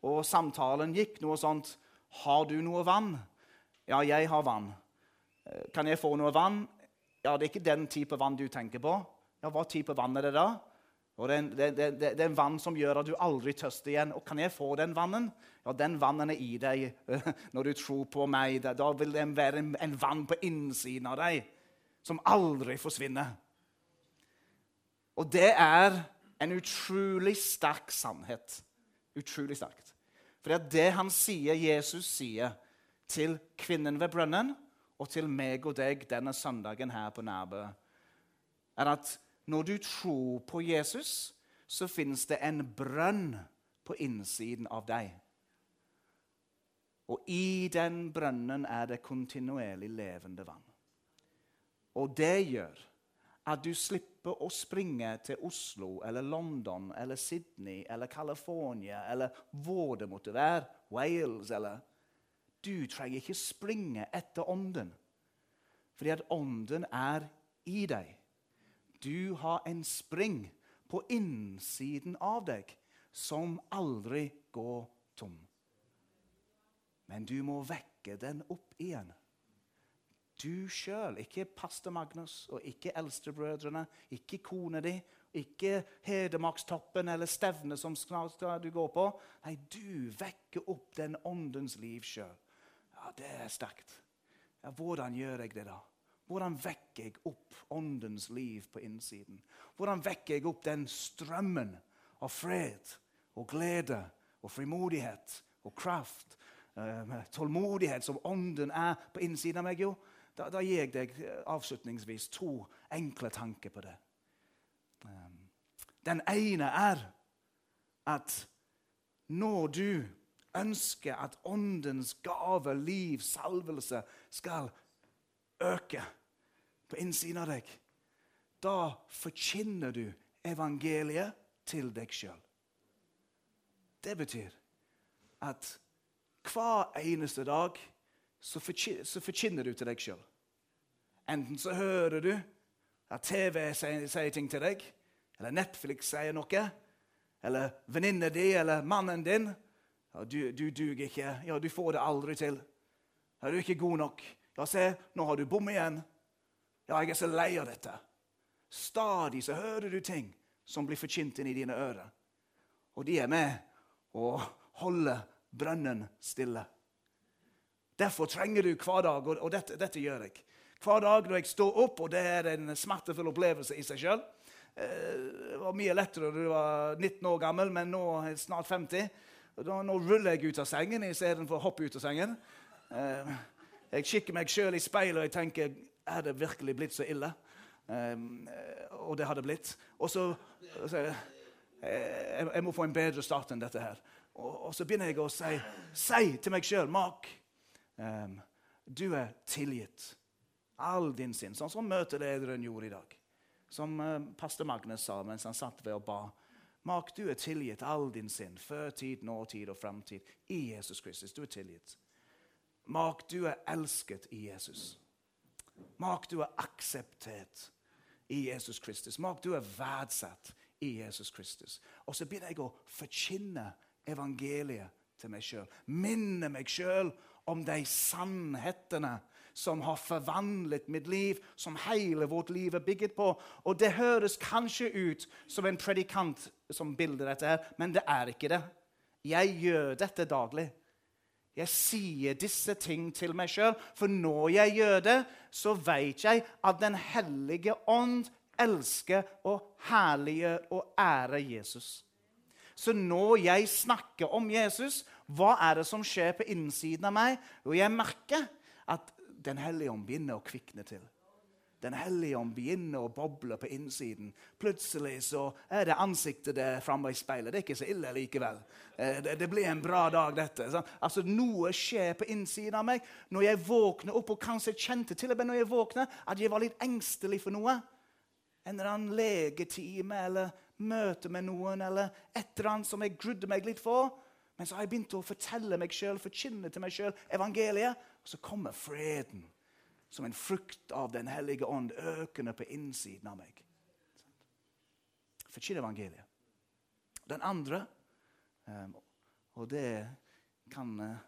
Og samtalen gikk noe sånt Har du noe vann? Ja, jeg har vann. Kan jeg få noe vann? Ja, det er ikke den type vann du tenker på. Ja, Hva type vann er det da? Og det er, en, det, det, det er, en, vann som gjør at du aldri tørster igjen. Og kan jeg få den vannen? Ja, den vannen er i deg når du tror på meg. Da vil det være en, en vann på innsiden av deg som aldri forsvinner. Og det er en utrolig sterk sannhet. Utrolig sterkt. For det han sier, Jesus sier til kvinnen ved brønnen og til meg og deg denne søndagen her på Nærbø, er at når du tror på Jesus, så finnes det en brønn på innsiden av deg. Og i den brønnen er det kontinuerlig levende vann. Og det gjør at du slipper å springe til Oslo eller London eller Sydney eller California eller hvor det måtte være, Wales eller Du trenger ikke springe etter Ånden, fordi at Ånden er i deg. Du har en spring på innsiden av deg som aldri går tom. Men du må vekke den opp igjen. Du sjøl, ikke pastor Magnus og ikke eldstebrødrene, ikke kona di, ikke Hedmarkstoppen eller stevnet som snart du går på. Nei, du vekker opp den åndens liv sjøl. Ja, det er sterkt. Ja, hvordan gjør jeg det, da? Hvordan vekker jeg opp åndens liv på innsiden? Hvordan vekker jeg opp den strømmen av fred og glede og frimodighet og kraft, eh, tålmodighet som ånden er på innsiden av meg? Jo, da, da gir jeg deg eh, avslutningsvis to enkle tanker på det. Um, den ene er at når du ønsker at åndens gave, liv, salvelse skal øke på innsiden av deg, da forkynner du evangeliet til deg sjøl. Det betyr at hver eneste dag så forkynner du til deg sjøl. Enten så hører du at TV sier, sier ting til deg, eller Netflix sier noe, eller venninna di eller mannen din. Ja, du, du duger ikke. Ja, du får det aldri til. Ja, du er ikke god nok. Ja, se, nå har du bom igjen. Ja, jeg er så lei av dette. Stadig så hører du ting som blir forkynt inn i dine ører. Og de er med å holde brønnen stille. Derfor trenger du hver dag, og dette, dette gjør jeg. Hver dag når jeg står opp, og det er en smertefull opplevelse i seg sjøl Eh, det var mye lettere da du var 19 år gammel, men nå er jeg snart 50. Da, nå ruller jeg ut av sengen istedenfor å hoppe ut av sengen. Eh, jeg kikker meg sjøl i speilet og jeg tenker er det virkelig blitt så ille. Um, og det har det blitt. Og så, så jeg, jeg, må få en bedre start enn dette her. Og, og så begynner jeg å si, si til meg sjøl Mark, um, du er tilgitt. All din sinn. Sånn som møtelederen gjorde i dag som uh, pastor Magnus sa mens han satt ved og ba. Mark, du er tilgitt all din synd, før tid, nåtid og framtid, i Jesus Kristus. Du er tilgitt. Mark, du er elsket i Jesus. Mark, du er akseptert i Jesus Kristus. Mark, du er verdsatt i Jesus Kristus. Og så begynner jeg å forkynne evangeliet til meg sjøl. Minne meg sjøl om de sannhetene som har forvandlet mitt liv, som hele vårt liv er bygget på. Og det høres kanskje ut som en predikant som bilder dette, her, men det er ikke det. Jeg gjør dette daglig. Jeg sier disse ting til meg sjøl, for når jeg gjør det, så vet jeg at Den hellige ånd elsker og herliggjør og ærer Jesus. Så når jeg snakker om Jesus, hva er det som skjer på innsiden av meg? Jo, jeg merker at den hellige ånd begynner å kvikne til. Den hellige ånd begynner å boble på innsiden. Plutselig så er det ansiktet der framme i speilet. Det er ikke så ille likevel. Eh, det, blir en bra dag, dette. Altså, Noe skjer på innsiden av meg. Når jeg våkner opp, og kanskje kjente til og med når jeg våkner, at jeg var litt engstelig for noe. En eller annen legetime eller møte med noen eller et eller annet som jeg grudde meg litt for. Men så har jeg begynt å fortelle meg sjøl, forkynne til meg sjøl evangeliet. Og så kommer freden som en frukt av Den hellige ånd økende på innsiden av meg. Forkynn evangeliet. Den andre, ehm, og det kan eh,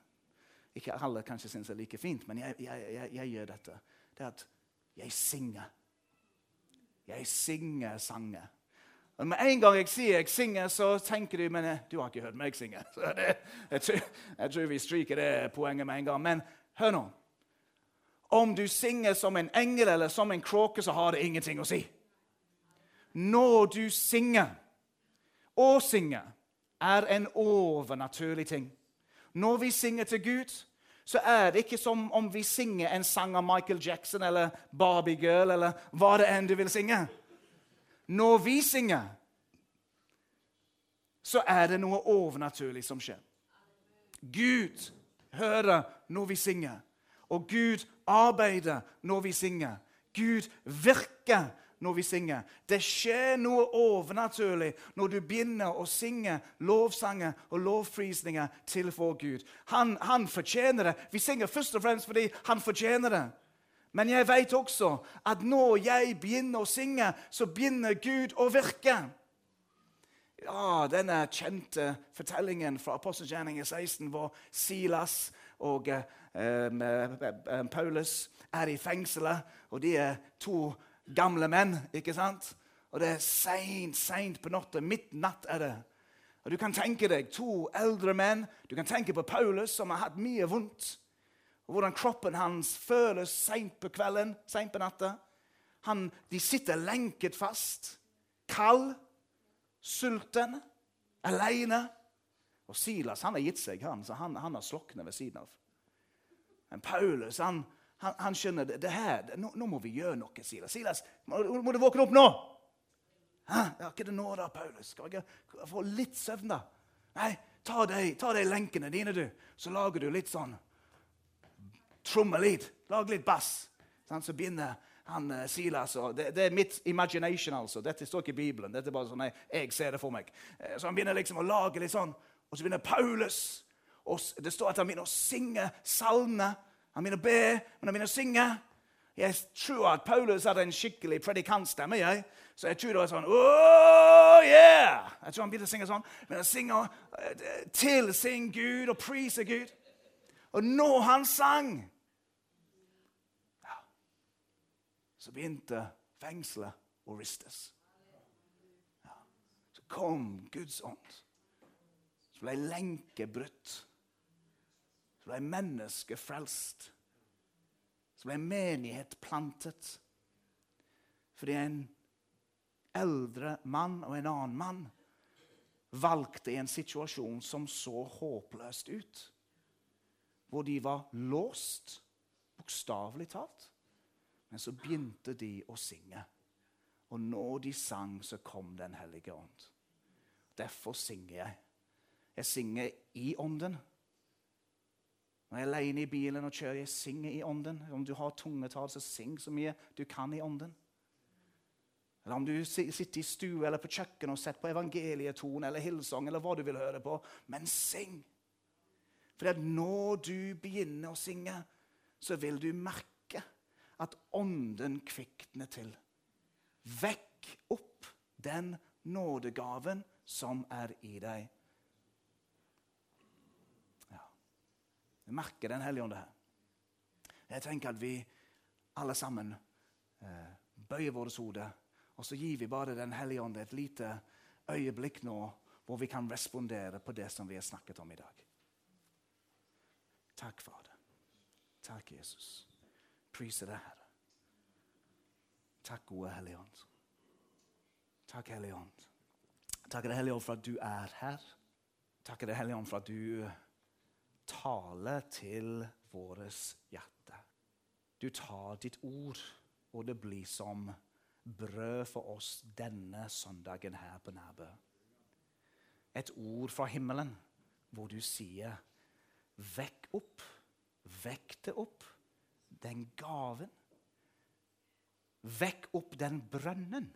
ikke alle kanskje synes er like fint, men jeg, jeg, jeg, jeg gjør dette, det er at jeg synger. Jeg synger sanger. Og Med en gang jeg sier jeg synger, så tenker du men eh, du har ikke hørt meg synge. Så det, jeg, tror, jeg, tror, vi stryker det poenget med en gang. Men hør nå. Om du synger som en engel eller som en kråke, så har det ingenting å si. Når du synger, å synge, er en overnaturlig ting. Når vi synger til Gud, så er det ikke som om vi synger en sang av Michael Jackson eller Barbie Girl eller hva det enn du vil synge. Når vi synger, så er det noe overnaturlig som skjer. Gud hører når vi synger, og Gud arbeider når vi synger. Gud virker når vi synger. Det skjer noe overnaturlig når du begynner å synge lovsanger og lovprisninger til vår Gud. Han, han fortjener det. Vi synger først og fremst fordi han fortjener det. Men jeg vet også at når jeg begynner å synge, så begynner Gud å virke. Ja, denne kjente fortellingen fra apostelgjerningen 16, hvor Silas og eh, Paulus er i fengselet, og de er to gamle menn, ikke sant? Og det er seint, seint på natta. Midnatt er det. Og Du kan tenke deg to eldre menn. Du kan tenke på Paulus, som har hatt mye vondt. Og hvordan kroppen hans føles seint på kvelden, seint på natta. Han, de sitter lenket fast. Kald, sulten, aleine. Og Silas han har gitt seg, han, så han, han har sloknet ved siden av. Men Paulus han, han, han skjønner det, det her, det, nå, nå, må vi gjøre noe, Silas. Silas, må, må du våkne opp nå? Hæ? Ja, ikke det nå, da, Paulus? Skal jeg få litt søvn, da? Nei, ta de, ta de lenkene dine, du. Så lager du litt sånn trommelyd. Lag litt bass. Sånn, så begynner han uh, Silas og det, det, er mitt imagination, altså. Dette står ikke i Bibelen. Dette er bare sånn jeg, jeg ser det for meg. Uh, så han begynner liksom å lage litt sånn. Og så begynner Paulus. Og det står at han begynner å synge salmene. Han begynner å be, men han begynner å synge. Jeg tror at Paulus hadde en skikkelig predikantstemme. jeg. Så jeg tror det var sånn Oh, yeah! Jeg tror han begynte å synge sånn. Men han synger til sin Gud og priser Gud. Og når han sang så begynte fengselet å ristes. Så kom Guds ånd. Så ble lenke brutt. Så ble mennesket frelst. Så ble menighet plantet. Fordi en eldre mann og en annen mann valgte en situasjon som så håpløst ut, hvor de var låst, bokstavelig talt men så begynte de å synge. Og når de sang, så kom Den hellige ånd. Derfor synger jeg. Jeg synger i ånden. Når jeg er alene i bilen og kjører, jeg synger i ånden. Om du har tungetall, så syng så mye du kan i ånden. Eller om du sitter i stue eller på kjøkkenet og setter på evangelietone eller hilsong eller hva du vil høre på. Men syng! For når du begynner å synge, så vil du merke at ånden kvikner til. Vekk opp den nådegaven som er i deg. Vi merker Den hellige ånd her. Jeg tenker at vi alle sammen eh, bøyer våre hoder, og så gir vi bare Den hellige ånd et lite øyeblikk nå hvor vi kan respondere på det som vi har snakket om i dag. Takk, Fader. Takk, Jesus priser deg, Herre. Takk, gode Hellige Ånd. Takk, Hellige Ånd. Takk, Hellige Ånd, for at du er her. Takk, Hellige Ånd, for at du taler til vårt hjerte. Du tar ditt ord, og det blir som brød for oss denne søndagen her på Nærbø. Et ord fra himmelen hvor du sier 'vekk opp', vekk det opp den gaven. Vekk opp den brønnen.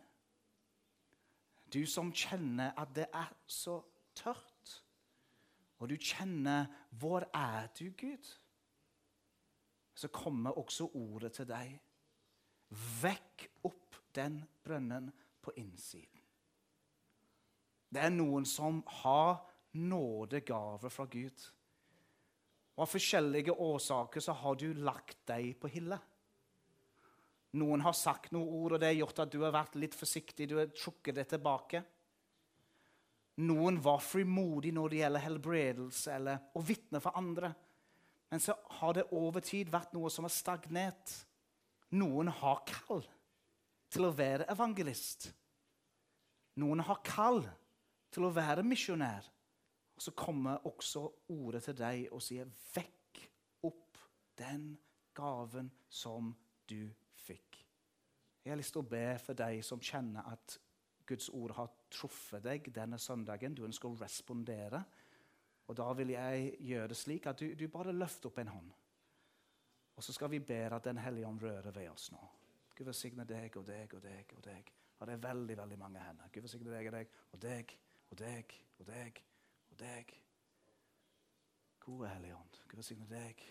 Du som kjenner at det er så tørt, og du kjenner 'Hvor er du, Gud?' Så kommer også ordet til deg. Vekk opp den brønnen på innsiden. Det er noen som har nådegave fra Gud. Og Av forskjellige årsaker så har du lagt deg på hylla. Noen har sagt noen ord, og det har gjort at du har vært litt forsiktig. Du har trukket det tilbake. Noen var frimodige når det gjelder helbredelse eller å vitne for andre. Men så har det over tid vært noe som har stagnert. Noen har kall til å være evangelist. Noen har kall til å være misjonær Og så kommer også ordet til deg og sier, 'Vekk opp den gaven som du fikk'. Jeg har lyst til å be for deg som kjenner at Guds ord har truffet deg denne søndagen. Du ønsker å respondere. Og Da vil jeg gjøre det slik at du, du bare løfter opp en hånd. Og så skal vi be at Den hellige ånd rører ved oss nå. Gud velsigne deg og deg og deg. Og deg. Og det er veldig veldig mange hender. Gud velsigne deg og deg og deg og deg og deg og deg. Gode Hellige Ånd, Gud velsigne deg.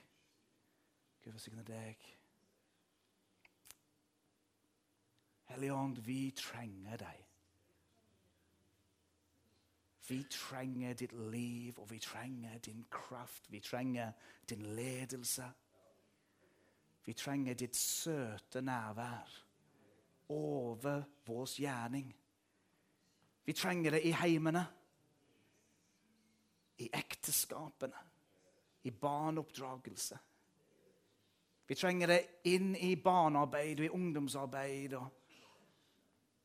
Gud velsigne deg. Hellige Ånd, vi trenger deg. Vi trenger ditt liv, og vi trenger din kraft. Vi trenger din ledelse. Vi trenger ditt søte nærvær over vår gjerning. Vi trenger det i heimene i ekteskapene, i barneoppdragelse, Vi trenger det inn i barnearbeid og i ungdomsarbeid. og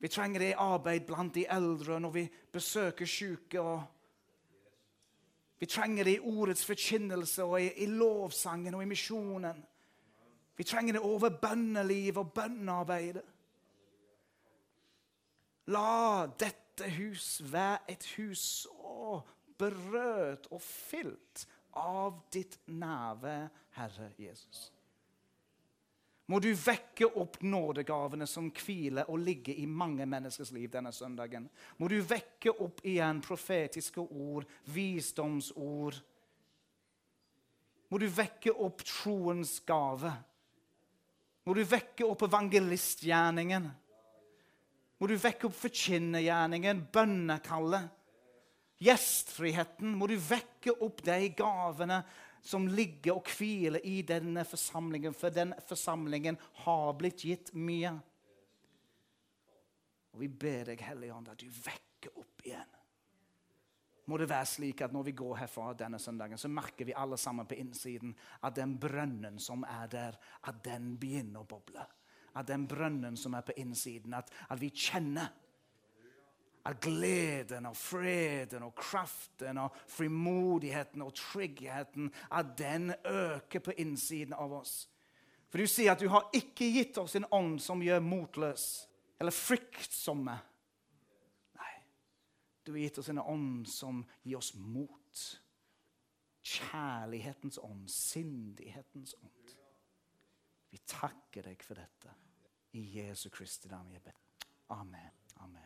vi trenger det i arbeid blant de eldre når vi besøker syke. og Vi trenger det i ordets forkynnelse og i, i lovsangen og i misjonen. Vi trenger det over bønneliv og bønnearbeidet. La dette hus være et hus så berørt og fylt av ditt nærvær, Herre Jesus. Må du vekke opp nådegavene som hviler og ligger i mange menneskers liv denne søndagen. Må du vekke opp igjen profetiske ord, visdomsord. Må du vekke opp troens gave. Må du vekke opp evangelistgjerningen. Må du vekke opp forkynnergjerningen, bønnekallet, gjestfriheten. Må du vekke opp de gavene som ligger og hviler i denne forsamlingen, for den forsamlingen har blitt gitt mye. Og vi ber deg, Hellige Ånd, at du vekker opp igjen. Må det være slik at når vi går herfra denne søndagen, så merker vi alle sammen på innsiden at den brønnen som er der, at den begynner å boble. At den brønnen som er på innsiden, at, at vi kjenner at gleden og freden og kraften og frimodigheten og tryggheten at den øker på innsiden av oss. For du sier at du har ikke gitt oss en ånd som gjør motløs eller fryktsomme. Nei, du har gitt oss en ånd som gir oss mot. Kjærlighetens ånd, sindighetens ånd. Vi takker deg for dette. I Jesu Kristi navn. Amen. Amen.